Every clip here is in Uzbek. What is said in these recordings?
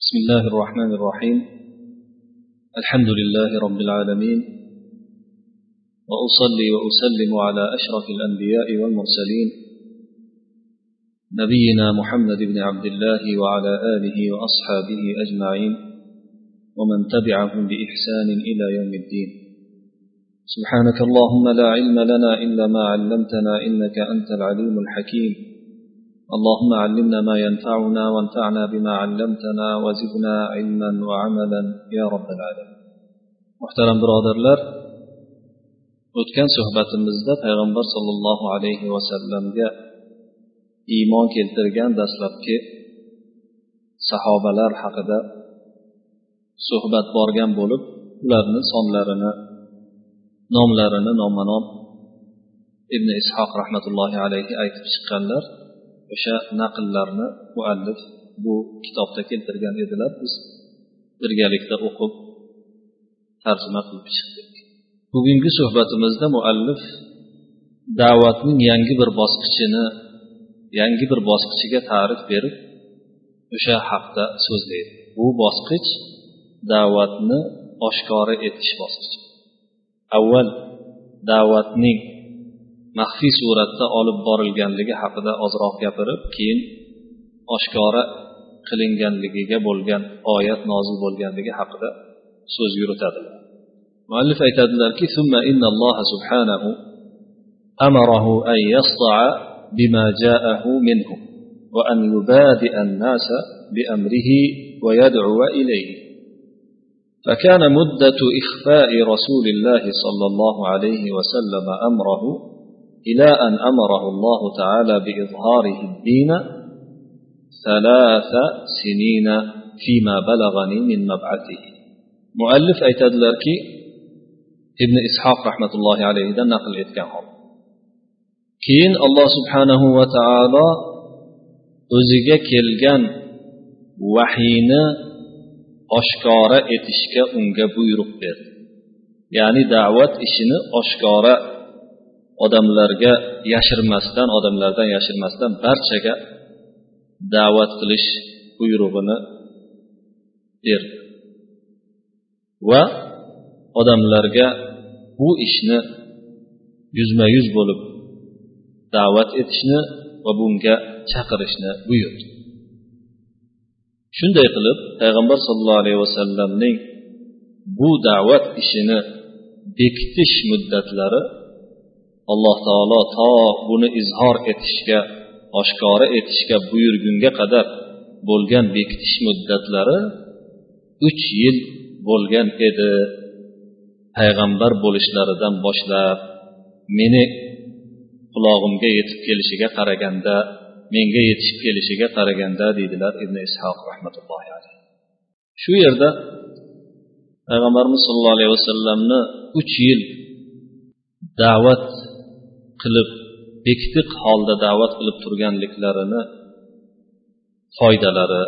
بسم الله الرحمن الرحيم. الحمد لله رب العالمين. وأصلي وأسلم على أشرف الأنبياء والمرسلين. نبينا محمد بن عبد الله وعلى آله وأصحابه أجمعين. ومن تبعهم بإحسان إلى يوم الدين. سبحانك اللهم لا علم لنا إلا ما علمتنا إنك أنت العليم الحكيم. اللهم علمنا ما ينفعنا وانفعنا بما علمتنا وزدنا علما وعملا يا رب العالمين muhtaram birodarlar o'tgan suhbatimizda payg'ambar sollallohu alayhi vasallamga iymon keltirgan dastlabki sahobalar haqida suhbat borgan bo'lib ularni sonlarini nomlarini nomma nom ibn ishoq rahmatullohi alayhi aytib chiqqanlar o'sha naqllarni muallif bu kitobda keltirgan edilar. Biz birgalikda o'qib tarjima qilib chiqdik. Bugungi suhbatimizda muallif da'vatning yangi bir bosqichini yangi bir bosqichiga ta'rif berib o'sha haqda so'zlaydi bu bosqich da'vatni oshkora etish bosqichi. Avval da'vatning maxfiy suratda olib borilganligi haqida ozroq gapirib keyin oshkora qilinganligiga bo'lgan oyat nozil bo'lganligi haqida so'z yuritadilar muallif aytadilarki ثم إن الله سبحانه أمره أن يصدع بما جاءه منه وأن يبادئ الناس بأمره ويدعو إليه فكان مدة إخفاء رسول الله صلى الله عليه وسلم أمره إلى أن أمره الله تعالى بإظهاره الدين ثلاث سنين فيما بلغني من مبعثه. مؤلف أي تدلركي؟ ابن إسحاق رحمة الله عليه دنا في الإتكام كين الله سبحانه وتعالى أزيك كيلجان وحين أشكار إتشك أنجبو يرقب يعني دعوة إشنة أشكار odamlarga yashirmasdan odamlardan yashirmasdan barchaga da'vat qilish buyrug'ini berdi va odamlarga bu ishni yuzma yuz bo'lib da'vat etishni va bunga chaqirishni buyurdi shunday qilib payg'ambar sollallohu alayhi vasallamning bu da'vat ishini bekitish muddatlari alloh taolo to buni izhor etishga oshkora etishga buyurgunga qadar bo'lgan bekitish muddatlari uch yil bo'lgan edi. Payg'ambar bo'lishlaridan boshlab meni qulog'imga yetib kelishiga qaraganda menga yetishib kelishiga qaraganda deydilar ibn ishoq rahmatullohi alayhi. Shu yerda payg'ambarimiz sollallohu alayhi vasallamni uch yil da'vat qilib bekitiq holda da'vat qilib turganliklarini foydalari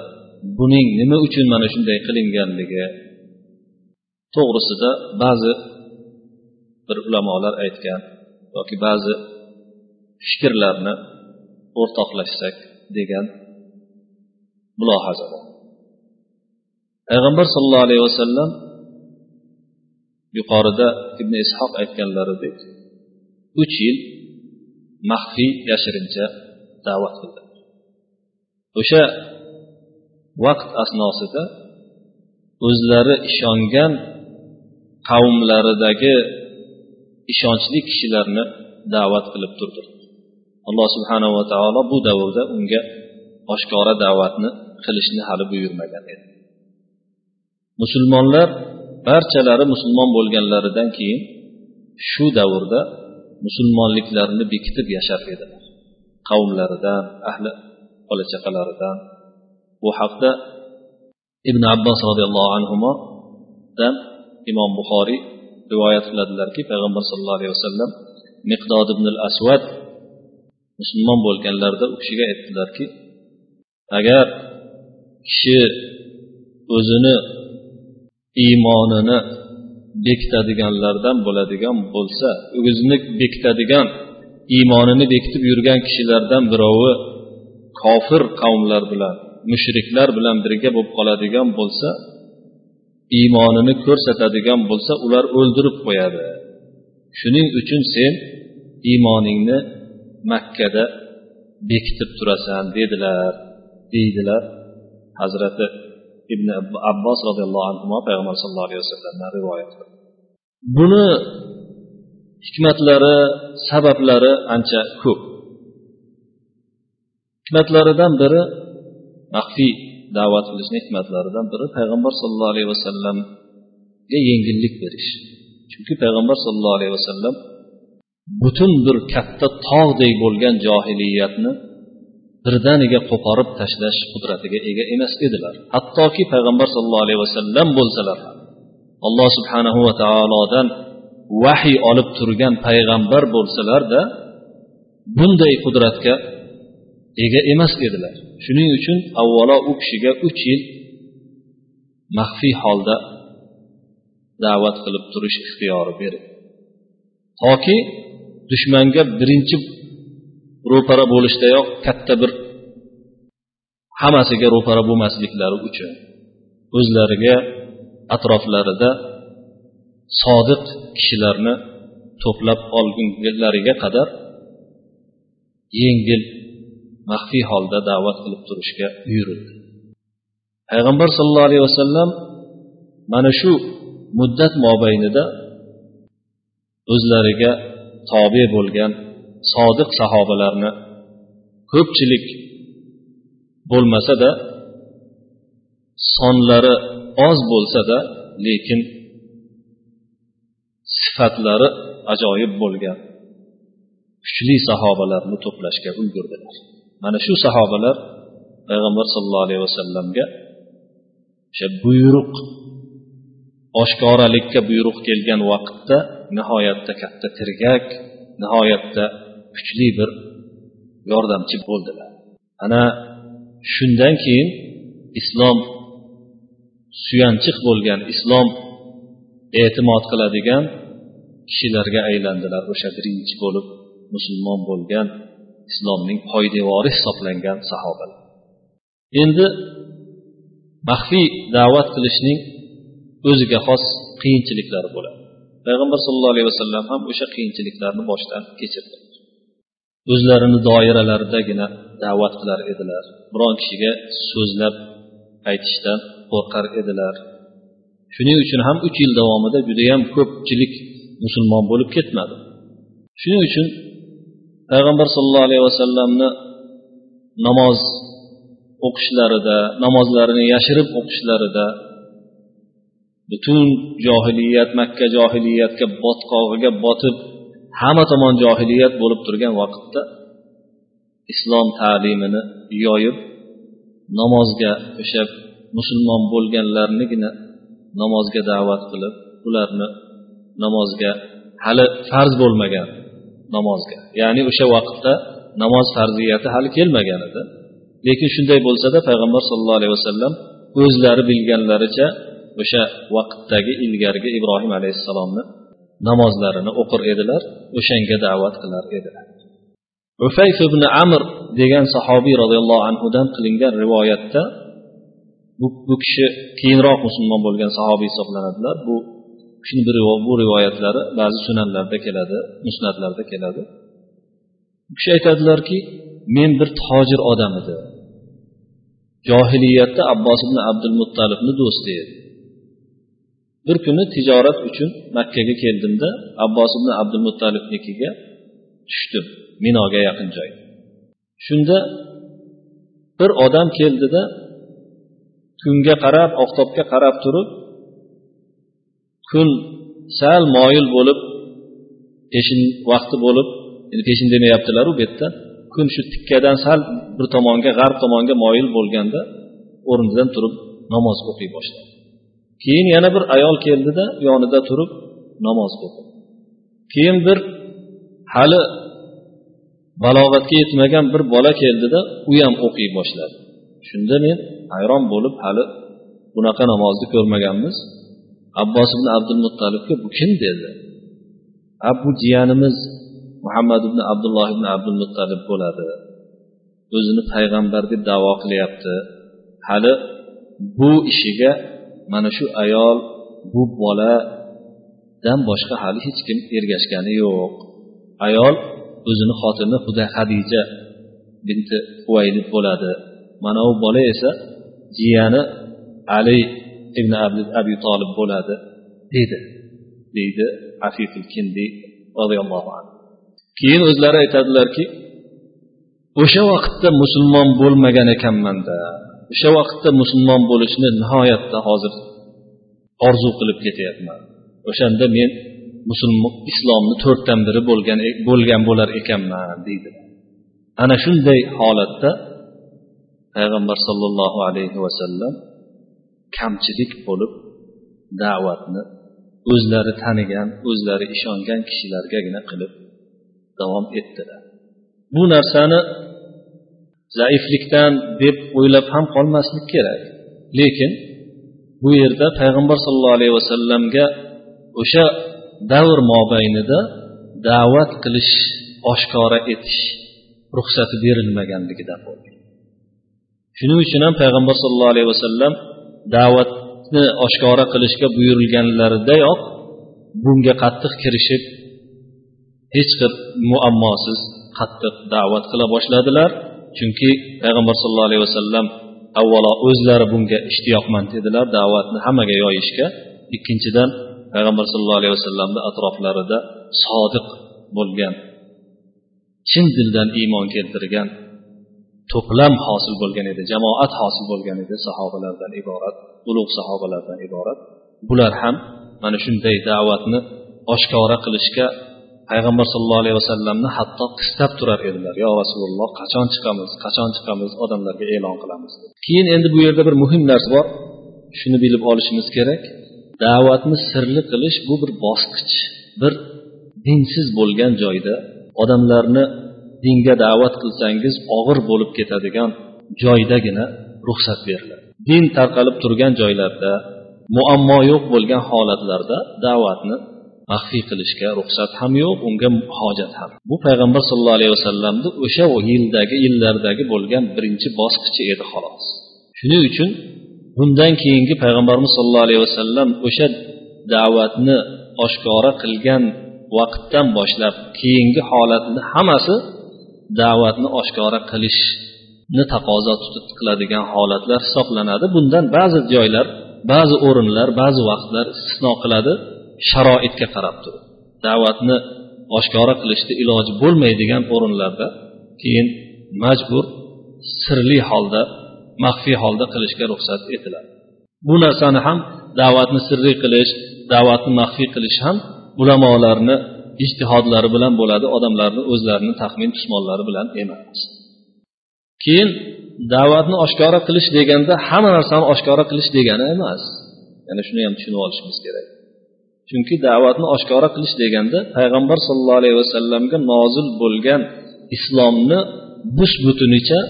buning nima uchun mana shunday qilinganligi to'g'risida ba'zi bir ulamolar aytgan yoki ba'zi fikrlarni o'rtoqlashsak degan mulohaza bor. Payg'ambar sollallohu alayhi vasallam yuqorida ibn ishoq aytganlaridek uch yil maxfiy yashirincha da'vat qildi. O'sha vaqt asnosida o'zlari ishongan qavmlaridagi ishonchli kishilarni da'vat qilib turdi. Alloh subhanava taolo bu davrda unga oshkora da'vatni qilishni hali buyurmagan edi. Musulmonlar barchalari musulmon bo'lganlaridan keyin shu davrda musulmonliklarini bekitib yashar edilar qavmlaridan ahli bola chaqalaridan bu haqda ibn abbos roziyallohu anhudan imom buxoriy rivoyat qiladilarki payg'ambar sallallohu alayhi vasallam miqdod ibn al asvad musulmon bo'lganlarida u kishiga aytdilarki agar kishi o'zini iymonini bekitadiganlardan bo'ladigan bo'lsa o'zini bekitadigan iymonini bekitib yurgan kishilardan birovi kofir qavmlar bilan mushriklar bilan birga bo'lib qoladigan bo'lsa iymonini ko'rsatadigan bo'lsa ular o'ldirib qo'yadi. Shuning uchun sen iymoningni makkada bekitib turasan dedilar deydilar hazrati ibn abbos roziyallohu anhu payg'ambar sallallohu alayhi vasallamdan rivoyat buni hikmatlari sabablari ancha ko'p. Hikmatlaridan biri maxfiy da'vat qilishni hikmatlaridan biri payg'ambar sallallohu alayhi vasallamga yengillik berish. Chunki payg'ambar sallallohu alayhi vasallam butun bir katta tog'dek bo'lgan johiliyatni birdaniga qo'porib tashlash qudratiga ega emas edilar. Hattoki payg'ambar sallallohu alayhi vasallam bo'lsalar ham alloh subhanahu va taolodan vahiy olib turgan payg'ambar bo'lsalarda bunday qudratga ega emas edilar. Shuning uchun avvalo u kishiga uch yil maxfiy holda da'vat qilib turish ixtiyori berildi toki dushmanga birinchi ro'para bo'lishdayoq katta bir hammasiga ro'para bo'lmasliklari uchun o'zlariga atroflarida sodiq kishilarni to'plab olgunlariga qadar yengil maxfiy holda da'vat qilib turishga buyurildi. Payg'ambar sollallohu alayhi vasallam mana shu muddat mobaynida o'zlariga tobe bo'lgan sodiq sahobalarni ko'pchilik bo'lmasada sonlari oz bo'lsada lekin sifatlari ajoyib bo'lgan kuchli sahobalarni to'plashga ulgurdilar. Mana shu sahobalar payg'ambar sollallohu alayhi vasallamga o'sha buyruq oshkoralikka buyruq kelgan vaqtda nihoyatda katta tirgak nihoyatda kuchli bir yordamchi bo'ldilar. Ana shundan keyin islom suyanchiq bo'lgan islom e'timod qiladigan kishilarga aylandilar. O'sha birinchi bo'lib musulmon bo'lgan islomning poydevori hisoblangan sahobalar. Endi maxfiy da'vat qilishning o'ziga xos qiyinchiliklari bo'ladi. Payg'ambar sallallohu alayhi vasallam ham o'sha qiyinchiliklarni boshdan kechirdi. O'zlarini doiralaridagina da'vat qilar edilar. Biron kishiga so'zlab aytishdan qo'rqar edilar. Shuning uchun ham uch yil davomida judayam ko'pchilik musulmon bo'lib ketmadi. Shuning uchun payg'ambar sollallohu alayhi vasallamni namoz o'qishlarida namozlarini yashirib o'qishlarida butun johiliyat makka johiliyatga botqog'iga botib hamma tomon johiliyat bo'lib turgan vaqtda islom ta'limini yoyib namozga o'sha musulmon bo'lganlarnigina namozga da'vat qilib ularni namozga hali farz bo'lmagan namozga. Ya'ni o'sha vaqtda namoz farziyati hali kelmagan edi. Lekin shunday bo'lsada payg'ambar sollallohu alayhi vasallam o'zlari bilganlaricha o'sha vaqtdagi ilgarigi ibrohim alayhissalomni namozlarini o'qir edilar o'shanga da'vat qilar edilar. Ufayf ibn amr degan sahobiy roziyallohu anhudan qilingan rivoyatda bu, bu kishi keyinroq musulmon bo'lgan sahobiy hisoblanadilar. Bu kishini bu rivoyatlari ba'zi sunanlarda keladi musnatlarda keladi. U kishi aytadilarki men bir tojir odam edi johiliyatda abbos ibn abdul muttalibni do'sti edi bir kuni tijorat uchun makkaga keldimda abbos ibn abdul muttalibnikiga tushdim minoga yaqin joy shunda bir odam keldida kunga qarab oftobga qarab turib kun sal moyil bo'lib peshin vaqti bo'lib endi peshin demayaptilaru bu yerda kun shu tikkadan sal bir tomonga g'arb tomonga moyil bo'lganda o'rnidan turib namoz o'qiy boshladi. Keyin yana bir ayol keldida yonida turib namoz o'qidi. Keyin bir hali balog'atga yetmagan bir bola keldida u ham o'qiy boshladi. Shunda men hayron bo'lib hali bunaqa namozni ko'rmaganmiz. Abbos ibn abdul muttalibga bu kim? dedi. A bu jiyanimiz muhammad ibn abdulloh ibn abdul muttalib bo'ladi. O'zini payg'ambar deb davo qilyapti. Hali bu ishiga mana shu ayol bu boladan boshqa hali hech kim ergashgani yo'q. Ayol o'zini xotini xuda hadija binti huvaylid bo'ladi. Mana u bola esa jiyani ali ibn abi tolib bo'ladi deydi. Deydi afifil kindi roziyallohu anhu. Keyin o'zlari aytadilarki o'sha vaqtda musulmon bo'lmagan ekanmanda. O'sha vaqtda musulmon bo'lishni nihoyatda hozir orzu qilib ketyapman. O'shanda men musulmon islomni to'rtdan biri bo'lgan bo'lgan bo'lar ekanman deydi. Ana shunday holatda payg'ambar sollallohu alayhi vasallam kamchilik bo'lib da'vatni o'zlari tanigan o'zlari ishongan kishilargagina qilib davom etdilar. Bu narsani zaiflikdan deb o'ylab ham qolmaslik kerak. Lekin bu yerda payg'ambar sollallohu alayhi vasallamga o'sha davr mobaynida da'vat qilish oshkora etish ruxsati berilmaganligidan bo'lgan shuning uchun ham payg'ambar sollallohu alayhi vasallam da'vatni oshkora qilishga buyurilganlaridayoq bunga qattiq kirishib hech bir muammosiz qattiq da'vat qila boshladilar. Chunki payg'ambar sallallohu alayhi vasallam avvalo o'zlari bunga ishtiyoqmand edilar da'vatni hammaga yoyishga. Ikkinchidan payg'ambar sallallohu alayhi vasallamni atroflarida sodiq bo'lgan chin dildan iymon keltirgan to'plam hosil bo'lgan edi jamoat hosil bo'lgan edi sahobalardan iborat ulug' sahobalardan iborat. Bular ham mana shunday da'vatni oshkora qilishga payg'ambar sallallohu alayhi vasallamni hatto qistab turar edilar. Yo rasululloh qachon chiqamiz? Qachon chiqamiz? Odamlarga e'lon qilamiz. Keyin endi bu yerda bir muhim narsa bor. Shuni bilib olishimiz kerak. Da'vatni sirli qilish bu bir bosqich. Bir dinsiz bo'lgan joyda odamlarni dinga da'vat qilsangiz og'ir bo'lib ketadigan joydagina ruxsat beriladi. Din tarqalib turgan joylarda muammo yo'q bo'lgan holatlarda da'vatni maxfiy qilishga ruxsat ham yo'q unga hojat ham. Bu payg'ambar sallallohu alayhi vasallamni o'sha yildagi yillardagi bo'lgan birinchi bosqichi edi xolos. Shuning uchun bundan keyingi payg'ambarimiz sollallohu alayhi vasallam o'sha da'vatni oshkora qilgan vaqtdan boshlab keyingi holatni hammasi da'vatni oshkora qilishni taqozo qiladigan holatlar hisoblanadi. Bundan ba'zi joylar ba'zi o'rinlar ba'zi vaqtlar istisno qiladi. Sharoitga qarab turib da'vatni oshkora qilishni iloji bo'lmaydigan o'rinlarda keyin majbur sirli holda maxfiy holda qilishga ruxsat etiladi. Bu narsani ham da'vatni sirli qilish da'vatni maxfiy qilish ham ulamolarni ijtihodlari bilan bo'ladi odamlarni o'zlarini taxmin tusmonlari bilan emas. Keyin da'vatni oshkora qilish deganda hamma narsani oshkora qilish degani emas. Yana shuni ham tushunib olishimiz kerak. Chunki da'vatni oshkora qilish deganda payg'ambar sollallohu alayhi vasallamga nozil bo'lgan islomni bus butunicha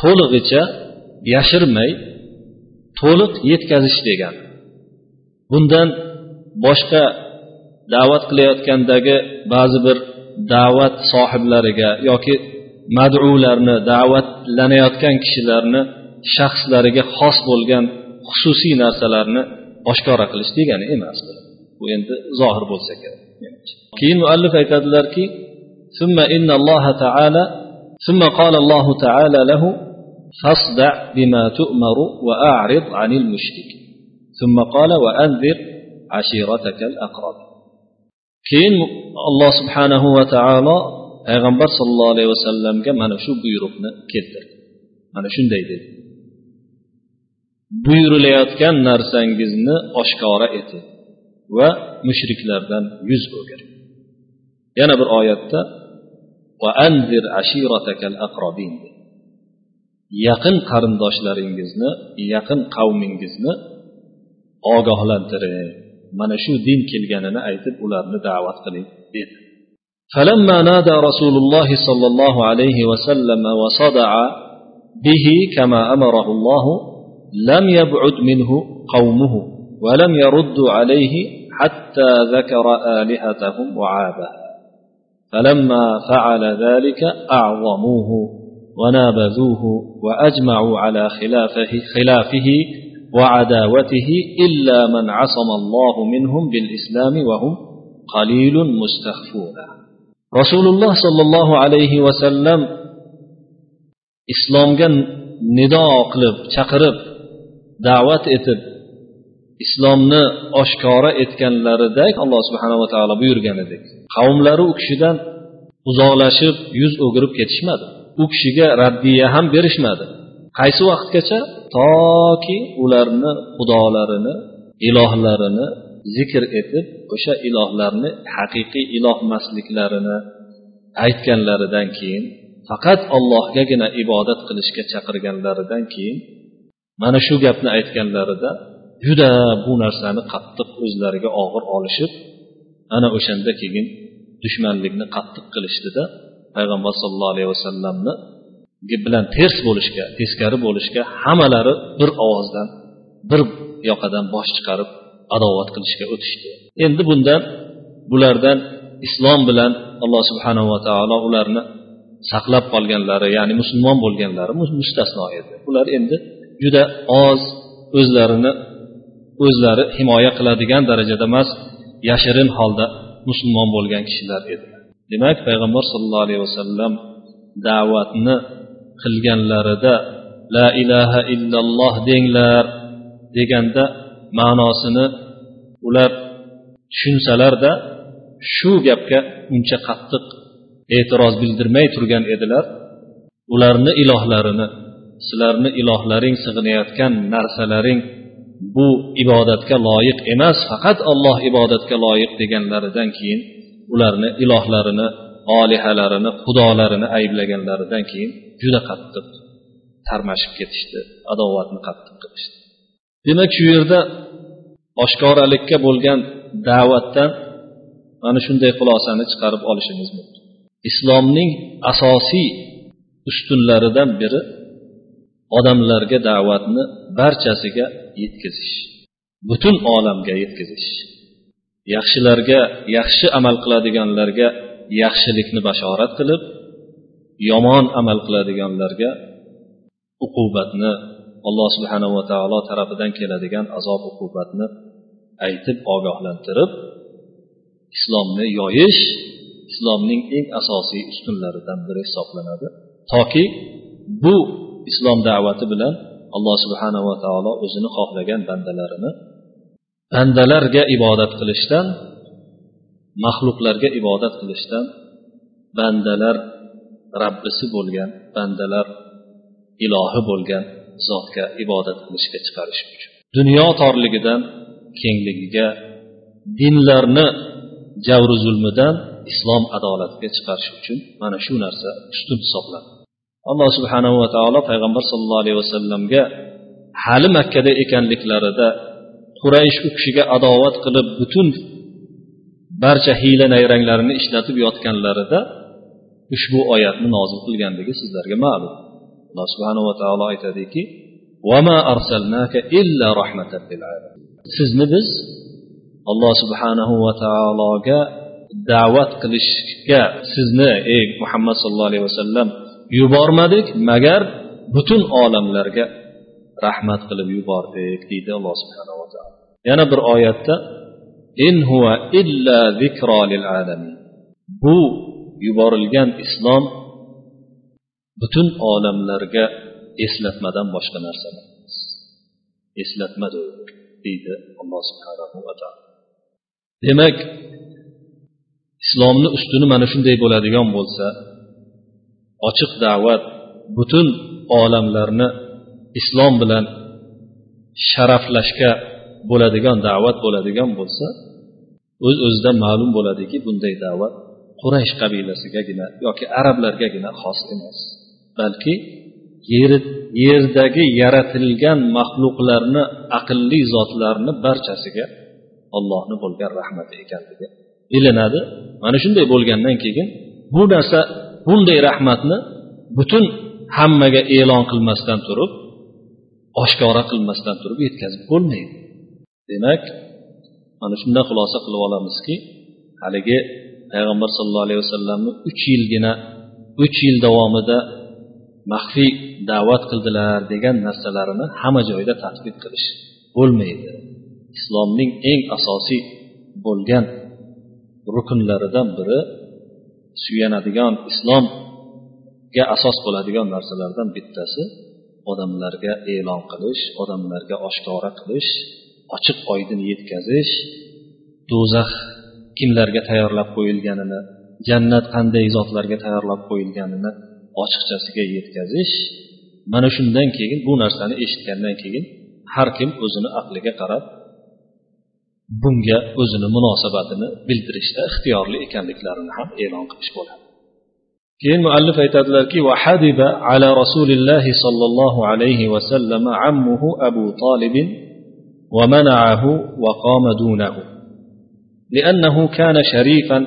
to'lig'icha yashirmay to'liq yetkazish degan. Bundan boshqa da'vat qilayotgandagi ba'zi bir da'vat sohiblariga yoki madularni da'vatlanayotgan kishilarni shaxslariga xos bo'lgan xususiy narsalarni oshkora qilish degani emas bu endi zohir bo'lsa kerak keyin muallif aytadilarki ثم إن الله تعالى ثم قال الله تعالى له فاصدع بما تؤمر وأعرض عن المشرك ثم قال وأنذر عشيرتك الأقرب keyin alloh subhanahu va taolo payg'ambar sollallohu alayhi vasallamga mana shu buyruqni keltirdi mana shunday dedi buyurilayotgan narsangizni oshkora eting va mushriklardan yuz o'giring yana bir oyatda yaqin qarindoshlaringizni yaqin qavmingizni ogohlantiring mana shu din kelganini aytib ularni da'vat qiling dedi فلما نادى رسول الله صلى الله عليه وسلم وصدع به كما امره الله لم يبعد منه قومه ولم يردوا عليه حتى ذكر آلهتهم وعابها. فلما فعل ذلك أعظموه ونابذوه وأجمعوا على خلافه, خلافه وعداوته إلا من عصم الله منهم بالإسلام وهم قليل مستخفون. رسول الله صلى الله عليه وسلم islomga nido qilib chaqirib da'vat etib islomni oshkora etganlarida alloh subhanava taolo buyurgan edik. Qavmlari u kishidan uzoqlashib yuz o'girib ketishmadi. U kishiga raddiya ham berishmadi. Qaysi vaqtgacha? Toki ularni xudolarini ilohlarini zikr etib o'sha ilohlarni haqiqiy iloh emasliklarini aytganlaridan keyin faqat allohgagina ibodat qilishga chaqirganlaridan keyin mana shu gapni aytganlarida juda bu narsani qattiq o'zlariga og'ir olishib ana o'shanda keyin dushmanlikni qattiq qilishdida payg'ambar sollallohu alayhi vasallamni bilan ters bo'lishga teskari bo'lishga hammalari bir ovozdan bir yoqadan bosh chiqarib adovat qilishga o'tishdi. Endi bundan bulardan islom bilan alloh subhanava taolo ularni saqlab qolganlari ya'ni musulmon bo'lganlari mustasno edi. Ular endi juda oz o'zlarini o'zlari himoya qiladigan darajada emas yashirin holda musulmon bo'lgan kishilar edi. Demak payg'ambar sollallohu alayhi vasallam da'vatni qilganlarida la ilaha illalloh denglar deganda ma'nosini ular tushunsalarda shu gapga uncha qattiq e'tiroz bildirmay turgan edilar. Ularni ilohlarini sizlarni ilohlaring sig'inayotgan narsalaring bu ibodatga loyiq emas faqat olloh ibodatga loyiq deganlaridan keyin ularni ilohlarini olihalarini xudolarini ayblaganlaridan keyin juda qattiq tarmashib ketishdi adovatni qattiq qilishdi. Demak shu yerda oshkoralikka bo'lgan da'vatdan mana shunday xulosani chiqarib olishimiz mumkin. Islomning asosiy ustunlaridan biri odamlarga da'vatni barchasiga yetkazish butun olamga yetkazish yaxshilarga yaxshi amal qiladiganlarga yaxshilikni bashorat qilib yomon amal qiladiganlarga uqubatni alloh subhanava taolo tarafidan keladigan azob uqubatni aytib ogohlantirib islomni yoyish islomning eng asosiy ustunlaridan biri hisoblanadi. Toki bu islom da'vati bilan alloh subhanava taolo o'zini xohlagan bandalarini bandalarga ibodat qilishdan maxluqlarga ibodat qilishdan bandalar rabbisi bo'lgan bandalar ilohi bo'lgan zotga ibodat qilishga chiqarish uchun. Dunyo torligidan kengligiga dinlarni javru zulmidan islom adolatiga chiqarish uchun mana shu narsa ustun hisoblanadi. Alloh subhanahu va taolo payg'ambar sollallohu alayhi vasallamga hali makkada ekanliklarida quraysh u kishiga adovat qilib butun barcha hiyla nayranglarini ishlatib yotganlarida ushbu oyatni nozil qilganligi sizlarga ma'lum. Alloh subhanava taolo aytadiki sizni biz alloh subhanahu va taologa da'vat qilishga sizni ey muhammad sollallohu alayhi vasallam yubormadik magar butun olamlarga rahmat qilib yubordik deydi alloh subhanava taolo. Yana bir oyatda in huva illa zikro lil alamin. Bu yuborilgan islom butun olamlarga eslatmadan boshqa narsa emas. Eslatmadir deydi alloh subhanahu va taolo. Demak islomni ustuni mana shunday bo'ladigan bo'lsa ochiq da'vat butun olamlarni islom bilan sharaflashga bo'ladigan da'vat bo'ladigan bo'lsa o'z öz o'zidan ma'lum bo'ladiki bunday da'vat quraysh qabilasigagina yoki arablargagina xos emas balki yer yerdagi yaratilgan maxluqlarni aqlli zotlarni barchasiga ollohni bo'lgan rahmati ekanligi bilinadi. Mana shunday bo'lgandan keyin bu narsa bunday rahmatni butun hammaga e'lon qilmasdan turib oshkora qilmasdan turib yetkazib bo'lmaydi. Demak mana shundan xulosa qilib olamizki haligi payg'ambar sallallohu alayhi vasallamni uch yilgina uch yil davomida maxfiy da'vat qildilar degan narsalarini hamma joyda tadbiq qilish bo'lmaydi. Islomning eng asosiy bo'lgan rukunlaridan biri suyanadigan islomga asos bo'ladigan narsalardan bittasi odamlarga e'lon qilish odamlarga oshkora qilish ochiq oydin yetkazish do'zax kimlarga tayyorlab qo'yilganini jannat qanday zotlarga tayyorlab qo'yilganini ochiqchasiga yetkazish. Mana shundan keyin bu narsani eshitgandan keyin har kim o'zini aqliga qarab bunga o'zini munosabatini bildirishda ixtiyorli ekanliklarini ham e'lon qilish bo'ladi keyin muallif aytadilarki وحدب على رسول الله صلى الله عليه وسلم عمه أبو طالب ومنعه وقام دونه لأنه كان شريفا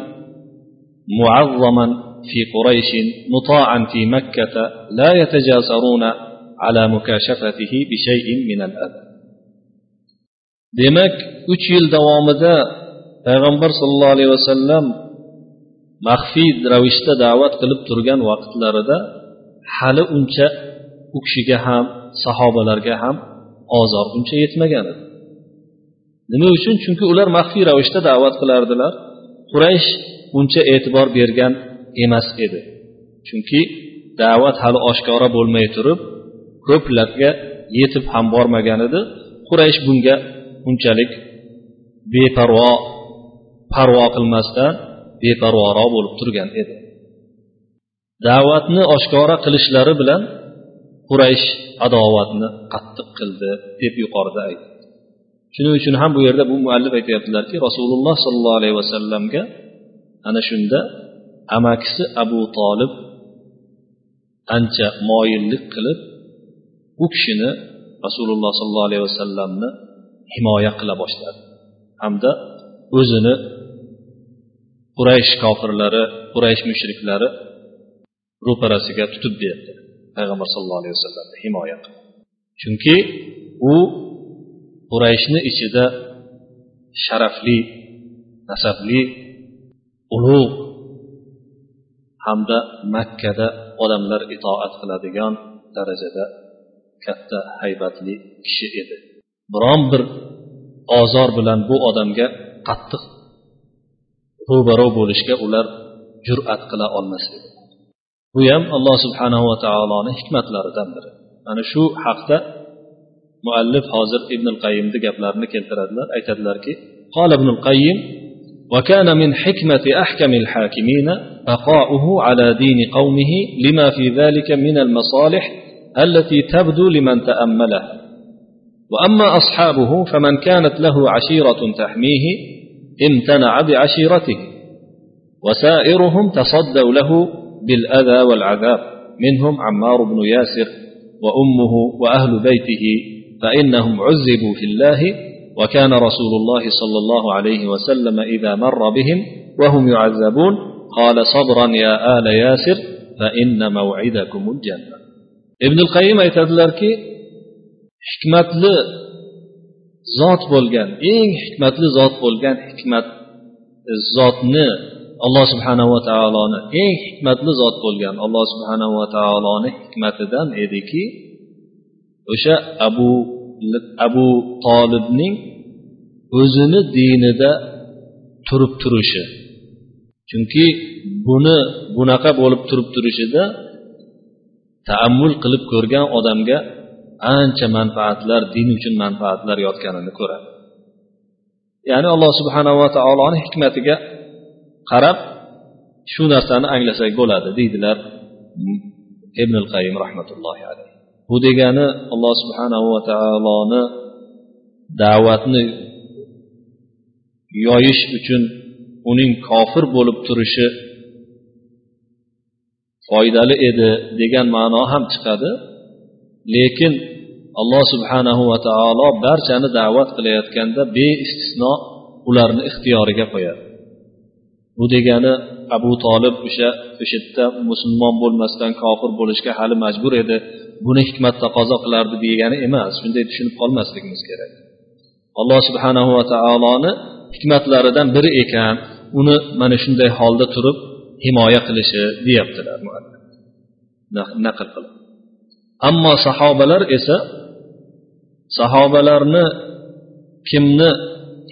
معظما في قريش مطاعا في مكة لا يتجاسرون على مكاشفته بشيء من الأذى demak uch yil davomida payg'ambar sollallohu alayhi vasallam maxfiy ravishda da'vat qilib turgan vaqtlarida hali uncha u kishiga ham sahobalarga ham ozor uncha yetmagan edi. Nima uchun? Chunki ular maxfiy ravishda da'vat qilardilar. Quraysh uncha e'tibor bergan emas edi. Chunki da'vat hali oshkora bo'lmay turib ko'plarga yetib ham bormagan edi. Quraysh bunga unchalik beparvo parvo qilmasdan beparvoroq bo'lib turgan edi. Da'vatni oshkora qilishlari bilan quraysh adovatni qattiq qildi deb yuqorida aytdi shuning uchun ham bu yerda bu muallif aytyaptilarki rasululloh sollallohu alayhi vasallamga ana shunda amakisi abu tolib ancha moyillik qilib u kishini rasululloh sollallohu alayhi vasallamni himoya qila boshladi. Hamda o'zini quraysh kofirlari quraysh mushriklari ro'parasiga tutib berdi. Payg'ambar sallallohu alayhi vasallamni himoya qildi chunki u qurayshni ichida sharafli nasabli ulug' hamda makkada odamlar itoat qiladigan darajada katta haybatli kishi edi. biron bir ozor bilan bu odamga qattiq ro'baro bo'lishga ular jur'at qila olmas edi bu ham alloh subhanahu va taoloni hikmatlaridan biri mana shu haqda muallif hozir ibn qayimni gaplarini keltiradilar aytadilarki قال ابن القيم وكان من حكمة أحكم الحاكمين بقاؤه على دين قومه لما في ذلك من المصالح التي تبدو لمن تأملها وأما أصحابه فمن كانت له عشيرة تحميه امتنع بعشيرته. وسائرهم تصدوا له بالأذى والعذاب منهم عمار بن ياسر وأمه وأهل بيته فإنهم عذبوا في الله وكان رسول الله صلى الله عليه وسلم إذا مر بهم وهم يعذبون قال صبرا يا آل ياسر فإن موعدكم الجنة. ابن القيم aytadilarki hikmatli zot bo'lgan eng hikmatli zot bo'lgan hikmat zotni alloh subhanava taoloni eng hikmatli zot bo'lgan alloh subhanava taoloni hikmatidan ediki o'sha abu abu tolibning o'zini dinida turib turishi. Chunki buni bunaqa bo'lib turib turishida taammul qilib ko'rgan odamga ancha manfaatlar din uchun manfaatlar yotganini ko'radi. Ya'ni alloh subhanava taoloni hikmatiga qarab shu narsani anglasak bo'ladi deydilar ibn qayim rahmatullohi alayhi bu degani alloh subhanahu va taoloni da'vatni yoyish uchun uning kofir bo'lib turishi foydali edi degan ma'no ham chiqadi. Lekin alloh subhanahu va taolo barchani da'vat qilayotganda beistisno ularni ixtiyoriga qo'yadi. Bu degani abu tolib o'sha o'sha yerda musulmon bo'lmasdan kofir bo'lishga hali majbur edi. Buni hikmat taqozo qilardi degani emas shunday tushunib qolmasligimiz kerak. Alloh subhanahu va taoloni hikmatlaridan biri ekan uni mana shunday holda turib himoya qilishi deyaptilar naql qilib. Ammo sahobalar esa sahobalarni kimni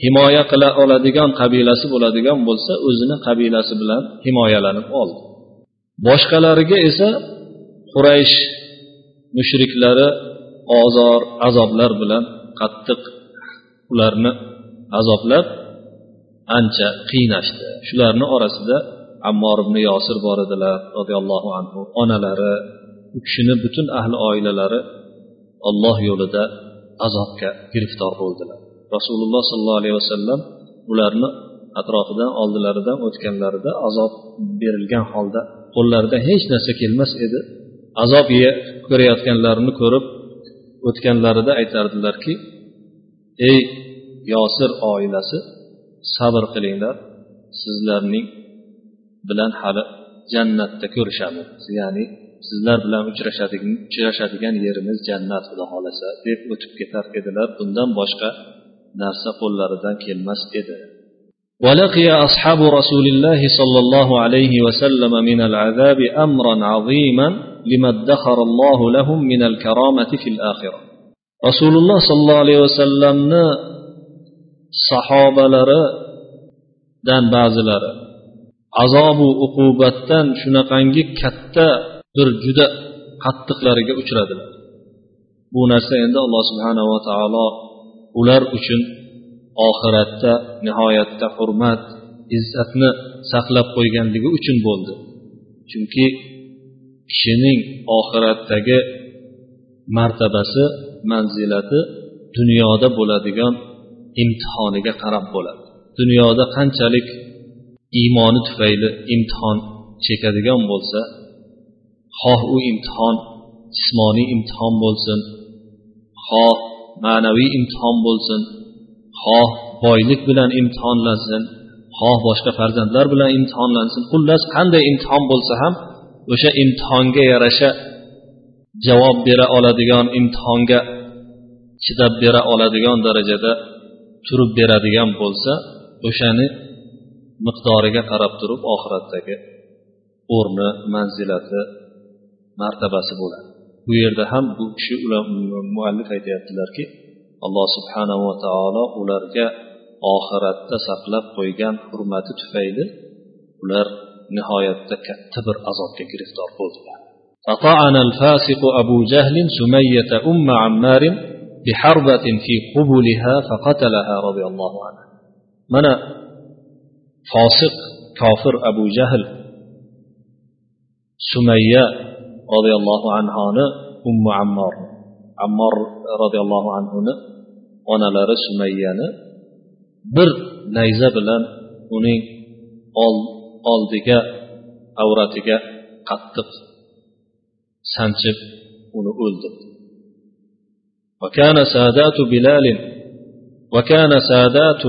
himoya qila oladigan qabilasi bo'ladigan bo'lsa o'zini qabilasi bilan himoyalanib oldi. Boshqalariga esa quraysh mushriklari ozor azoblar bilan qattiq ularni azoblab ancha qiynashdi. Shularni orasida ammor ibn yosir bor edilar roziyallohu anhu. Onalari u kishini butun ahli oilalari olloh yo'lida azobga giriftor bo'ldilar. Rasululloh sollallohu alayhi vasallam ularni atrofidan oldilaridan o'tganlarida azob berilgan holda qo'llaridan hech narsa kelmas edi. Azob ko'rayotganlarini ko'rib o'tganlarida aytardilarki ey yosir oilasi sabr qilinglar sizlarning bilan hali jannatda ko'rishamiz. Ya'ni sizlar bilan uchrashadigan yerimiz jannat xudo xohlasa deb o'tib ketar edilar bundan boshqa narsa qo'llaridan kelmas edi ولقي أصحاب رسول الله صلى الله عليه وسلم من العذاب أمرا عظيما لما ادخر الله لهم من الكرامة في الآخرة رسول الله صلى الله عليه وسلم sahobalaridan ba'zilari azobu uqubatdan shunaqangi katta bir juda qattiqlariga uchradilar bu narsa endi alloh subhanava taolo ular uchun oxiratda nihoyatda hurmat izzatni saqlab qo'yganligi uchun bo'ldi. Chunki kishining oxiratdagi martabasi manzilati dunyoda bo'ladigan imtihoniga qarab bo'ladi. Dunyoda qanchalik iymoni tufayli imtihon chekadigan bo'lsa xoh u imtihon jismoniy imtihon bo'lsin. Xoh ma'naviy imtihon bo'lsin. Xoh boylik bilan imtihonlansin. Xoh boshqa farzandlar bilan imtihonlansin. Xullas qanday imtihon bo'lsa ham o'sha imtihonga yarasha javob bera oladigan imtihonga chidab bera oladigan darajada turib beradigan bo'lsa o'shani miqdoriga qarab turib oxiratdagi o'rni manzilati martabasi bo'ladi bu yerda ham bu kishi ular muallif aytyaptilarki alloh subhanava taolo ularga oxiratda saqlab qo'ygan hurmati tufayli ular nihoyatda katta bir azobga giriftor bo'ldilar فطعن الفاسق أبو جهل سمية أم عمار بحربة في قبلها فقتلها رضي الله عنه من فاسق كافر أبو جهل سمية رضي الله عنها أم عمار عمار رضي الله عنه onalari sumayyani bir nayza bilan uning oldiga avratiga qattiq sanchib uni o'ldirdi وكان سادات بلال وكان سادات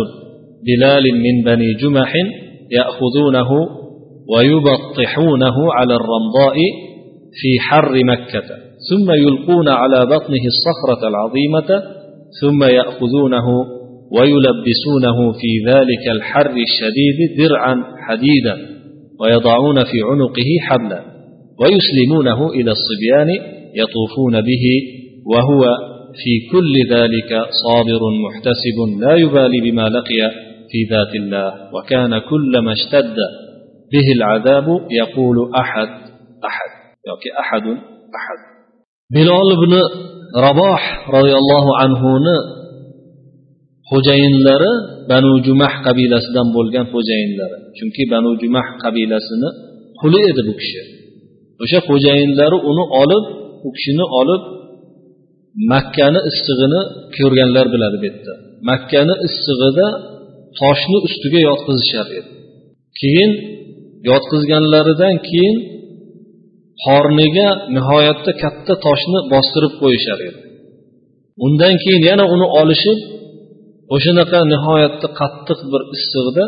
بلال من بني جمح يأخذونه ويبطحونه على الرمضاء في حر مكة ثم يلقون على بطنه الصخرة العظيمة ثم يأخذونه ويلبسونه في ذلك الحر الشديد درعا حديدا ويضعون في عنقه حبلا ويسلمونه إلى الصبيان يطوفون به وهو في كل ذلك صابر محتسب لا يبالي بما لقي في ذات الله وكان كلما اشتد به العذاب يقول أحد أحد. yoki ahadun ahad. Bilol ibn raboh roziyallohu anhuni xo'jayinlari banu jumah qabilasidan bo'lgan xo'jayinlari chunki banu jumah qabilasini quli edi bu kishi. O'sha xo'jayinlari uni olib u kishini olib makkani issig'ini ko'rganlar biladi bu yerda. Makkani issig'ida toshni ustiga yotqizishar edi. Keyin yotqizganlaridan keyin qorniga nihoyatda katta toshni bostirib qo'yishar edi. Undan keyin yana uni olishib o'shanaqa nihoyatda qattiq bir issiqda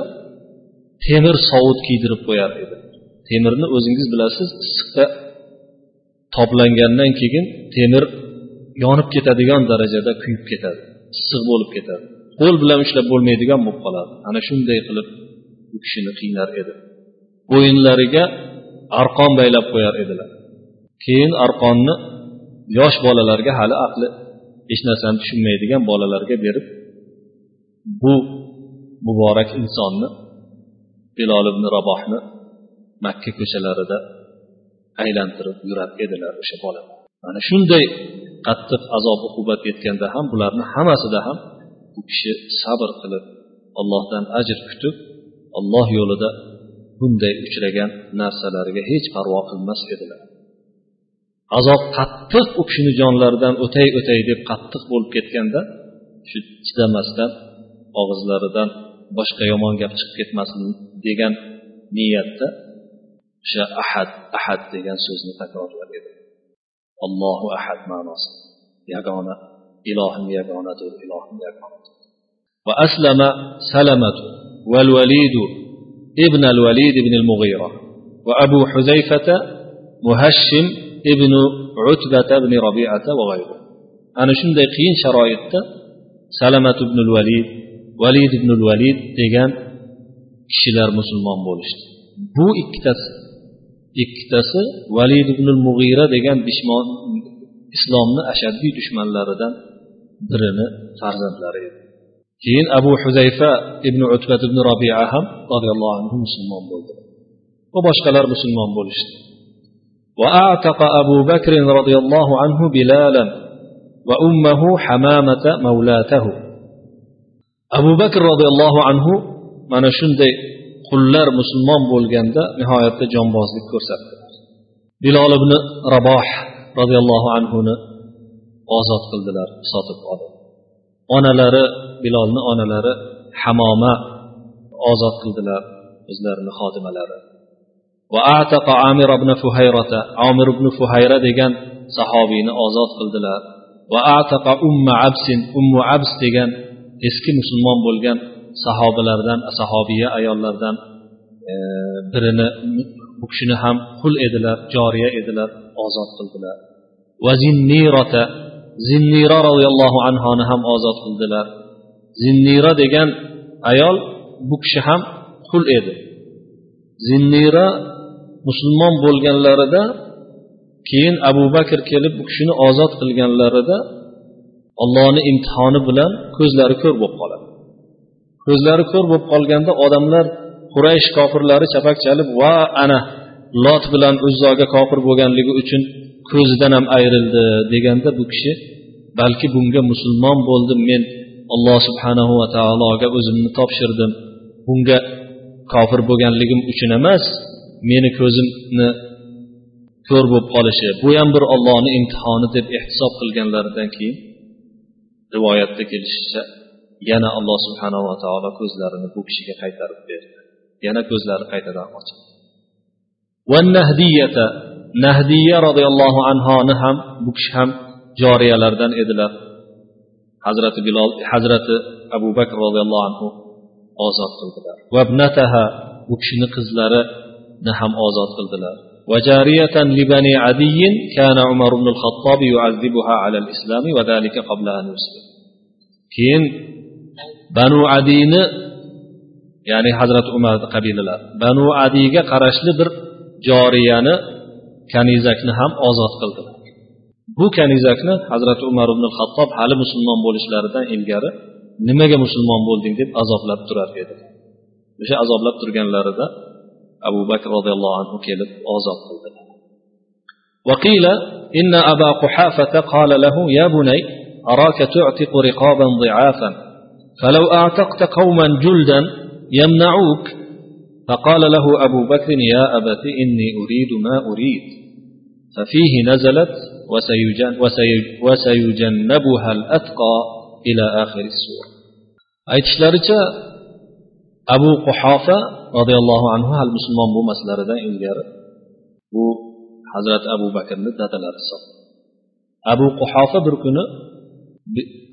temir sovut kiydirib qo'yar edi. Temirni o'zingiz bilasiz issiqda toblangandan keyin temir yonib ketadigan darajada kuyib ketadi issiq bo'lib ketadi. Qo'l bilan ushlab bo'lmaydigan bo'lib qoladi. Ana shunday qilib u kishini qiynar edi. Bo'yinlariga arqon baylab qo'yar edilar. Keyin arqonni yosh bolalarga hali aqli hech narsani tushunmaydigan bolalarga berib bu muborak insonni bilol ibn rabohni makka ko'chalarida aylantirib yurar edilar o'sha bola. Mana shunday qattiq azob uqubat yetganda ham bularni hammasida ham bu kishi sabr qilib allohdan ajr kutib alloh yo'lida bunday uchragan narsalarga hech parvo qilmas edilar azob qattiq u kishini jonlaridan o'tay o'tay deb qattiq bo'lib ketganda shu chidamasdan og'izlaridan boshqa yomon gap chiqib ketmasin degan niyatda o'sha ahad ahad degan so'zni takrorlar edi allohu ahad ma'nosi yagona ilohim yagonadir ilohim yagonadir وأسلم سلمة والوليد ابن الوليد بن المغيرة وأبو حذيفة مهشم ابن عتبة بن ربيعة وغيره أنا شنو قيين شرايط سلمة بن الوليد valid ibn valid degan kishilar musulmon bo'lishdi bu ikkitasi ikkitasi valid ibn mug'ira degan dushmon islomni ashaddiy dushmanlaridan birini farzandlari edi keyin abu huzayfa ibn utbat ibn robia ham roziyallohu anhu musulmon bo'ldi va boshqalar musulmon bo'lishdi وأعتق أبو بكر رضي الله عنه بلالا وأمه حمامة مولاته abu bakr roziyallohu anhu mana shunday qullar musulmon bo'lganda nihoyatda jonbozlik ko'rsatdi bilol ibn raboh roziyallohu anhuni ozod qildilar sotib olib onalari bilolni onalari hamoma ozod qildilar o'zlarini xodimalari amir ibn fuhayrata amir ibn fuhayra degan sahobiyni ozod qildilar. Va ataqa umma absin ummu abs degan eski musulmon bo'lgan sahobalardan sahobiya ayollardan e, birini bu kishini ham qul edilar joriya edilar ozod qildilar. Va zinnirota zinnira roziyallohu anhoni ham ozod qildilar. Zinnira degan ayol bu kishi ham qul edi. Zinnira musulmon bo'lganlarida keyin abu bakr kelib bu kishini ozod qilganlarida ollohni imtihoni bilan ko'zlari ko'r bo'lib qoladi. Ko'zlari ko'r bo'lib qolganda odamlar quraysh kofirlari chapak chalib va ana lot bilan uzzoga kofir bo'lganligi uchun ko'zidan ham ayrildi deganda bu kishi balki bunga musulmon bo'ldim men alloh subhanahu va taologa o'zimni topshirdim. Bunga kofir bo'lganligim uchun emas meni ko'zimni ko'r bo'lib qolishi bu ham bir ollohni imtihoni deb ehtisob qilganlaridan keyin rivoyatda kelishicha yana alloh subhanava taolo ko'zlarini bu kishiga qaytarib berdi. Yana ko'zlari qaytadan ochildi va nahdiyata nahdiya roziyallohu anhoni ham bu kishi ham joriyalardan edilar hazrati bilol hazrati abu bakr roziyallohu anhu ozod qildilar vabnataha bu kishini qizlarini ham ozod qildilar وجارية لبني عدي كان عمر بن الخطاب يعذبها على الإسلام وذلك قبل أن يسلم keyin banu adiyni ya'ni hazrati umar qabilalari banu adiyga qarashli bir joriyani kanizakni ham ozod qildilar bu kanizakni hazrati umar ibn hattob hali musulmon bo'lishlaridan ilgari nimaga musulmon bo'lding deb azoblab turar edi o'sha azoblab turganlarida abu bakr roziyallohu anhu kelib ozod qildilar وقيل إن أبا قحافة قال له يا بني أراك تعتق رقابا ضعافا فلو أعتقت قوما جلدا يمنعوك فقال له أبو بكر يا أبت إني أريد ما أريد ففيه نزلت وسيجن وسيجنبها الأتقى إلى آخر السورة aytishlaricha abu quhofa roziyallohu anhu hali musulmon bo'lmaslaridan ilgari bu hazrati abu bakrni dadalari abu quhofa bir kuni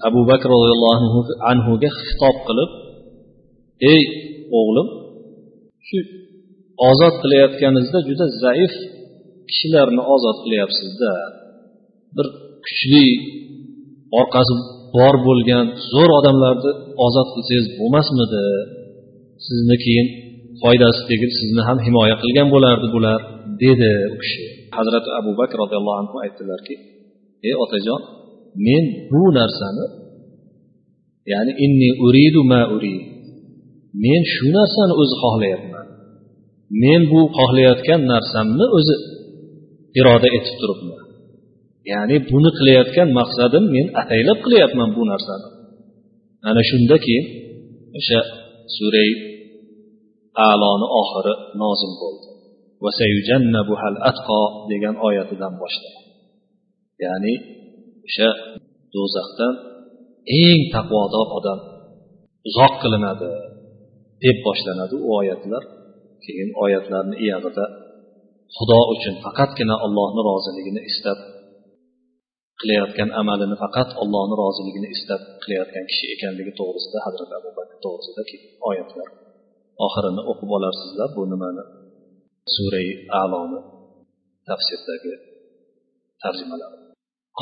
abu bakr roziyallohu anhuga xitob qilib ey o'g'lim shu ozod qilayotganingizda juda zaif kishilarni ozod qilyapsizda. Bir kuchli orqasi bor bo'lgan zo'r odamlarni ozod qilsangiz bo'lmasmidi? Sizni keyin foydasi tegib sizni ham himoya qilgan bo'lardi bular dedi u kishi. Hazrati abu bakr roziyallohu anhu aytdilarki ey otajon men bu narsani ya'ni inni uridu ma urid men shu narsani o'zi xohlayapman. Men bu xohlayotgan narsamni o'zi iroda etib turibman ya'ni buni qilayotgan maqsadim men ataylab qilyapman bu narsani. Ana shunda keyin o'sha suray aloni oxiri nozil bo'ldi. Degan oyatidan boshlab ya'ni o'sha do'zaxdan eng taqvodor odam uzoq qilinadi deb boshlanadi u oyatlar. keyin oyatlarni iyag'ida xudo uchun faqatgina allohni roziligini istab qilayotgan amalini faqat allohni roziligini istab qilayotgan kishi ekanligi to'g'risida hazrati abu bakr to'g'risida oyatlar oxirini o'qib olarsizlar bu nimani surai aloni tafsirdagi tarjimalar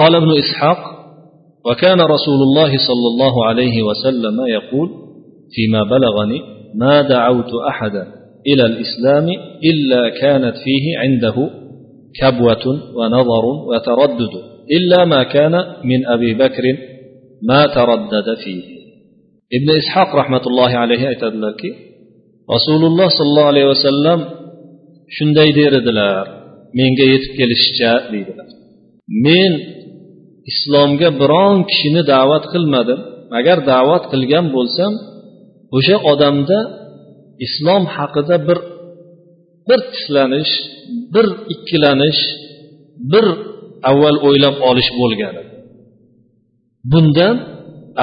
قال ابن إسحاق وكان رسول الله صلى الله عليه وسلم يقول فيما بلغني ما دعوت أحدا إلى الإسلام إلا كانت فيه عنده كبوة ونظر وتردد إلا ما كان من أبي بكر ما تردد فيه ابن إسحاق رحمة الله عليه aytadilarki لك رسول الله صلى الله عليه وسلم shunday der edilar menga yetib kelishicha deydilar men islomga biron kishini da'vat qilmadim agar da'vat qilgan bo'lsam o'sha odamda islom haqida bir bir tislanish bir ikkilanish bir avval o'ylab olish bo'lgan. Edi bundan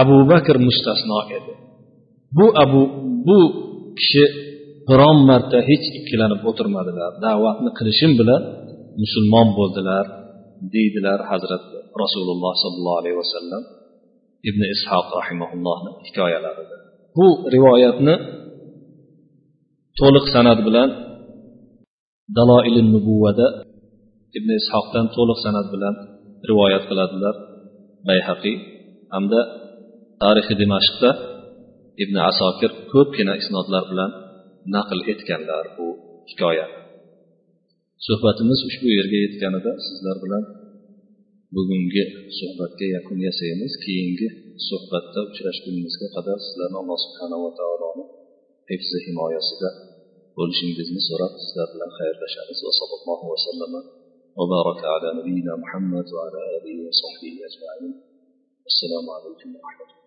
abu bakr mustasno edi. Bu abu bu kishi biron marta hech ikkilanib o'tirmadilar. Da'vatni qilishim bilan musulmon bo'ldilar deydilar hazrat rasululloh sollallohu alayhi vasallam. Ibn ishoq rahimaullohni hikoyalarida bu rivoyatni to'liq san'at bilan daloili nubuvada ibn ishoqdan to'liq san'at bilan rivoyat qiladilar bayhaqiy hamda tarixi dimashqda ibn asokir ko'pgina isnodlar bilan naql etganlar bu hikoya. Suhbatimiz ushbu yerga yetganida sizlar bilan bugungi suhbatga yakun yasaymiz. Keyingi suhbatda uchrashgunimizga qadar sizlarni alloh subhanava taoloni hifzi himoyasida bo'lishingizni so'rab sizlar bilan xayrlashamiz va sallallohu vasallam وبارك على نبينا محمد وعلى آله وصحبه أجمعين. السلام عليكم ورحمة الله.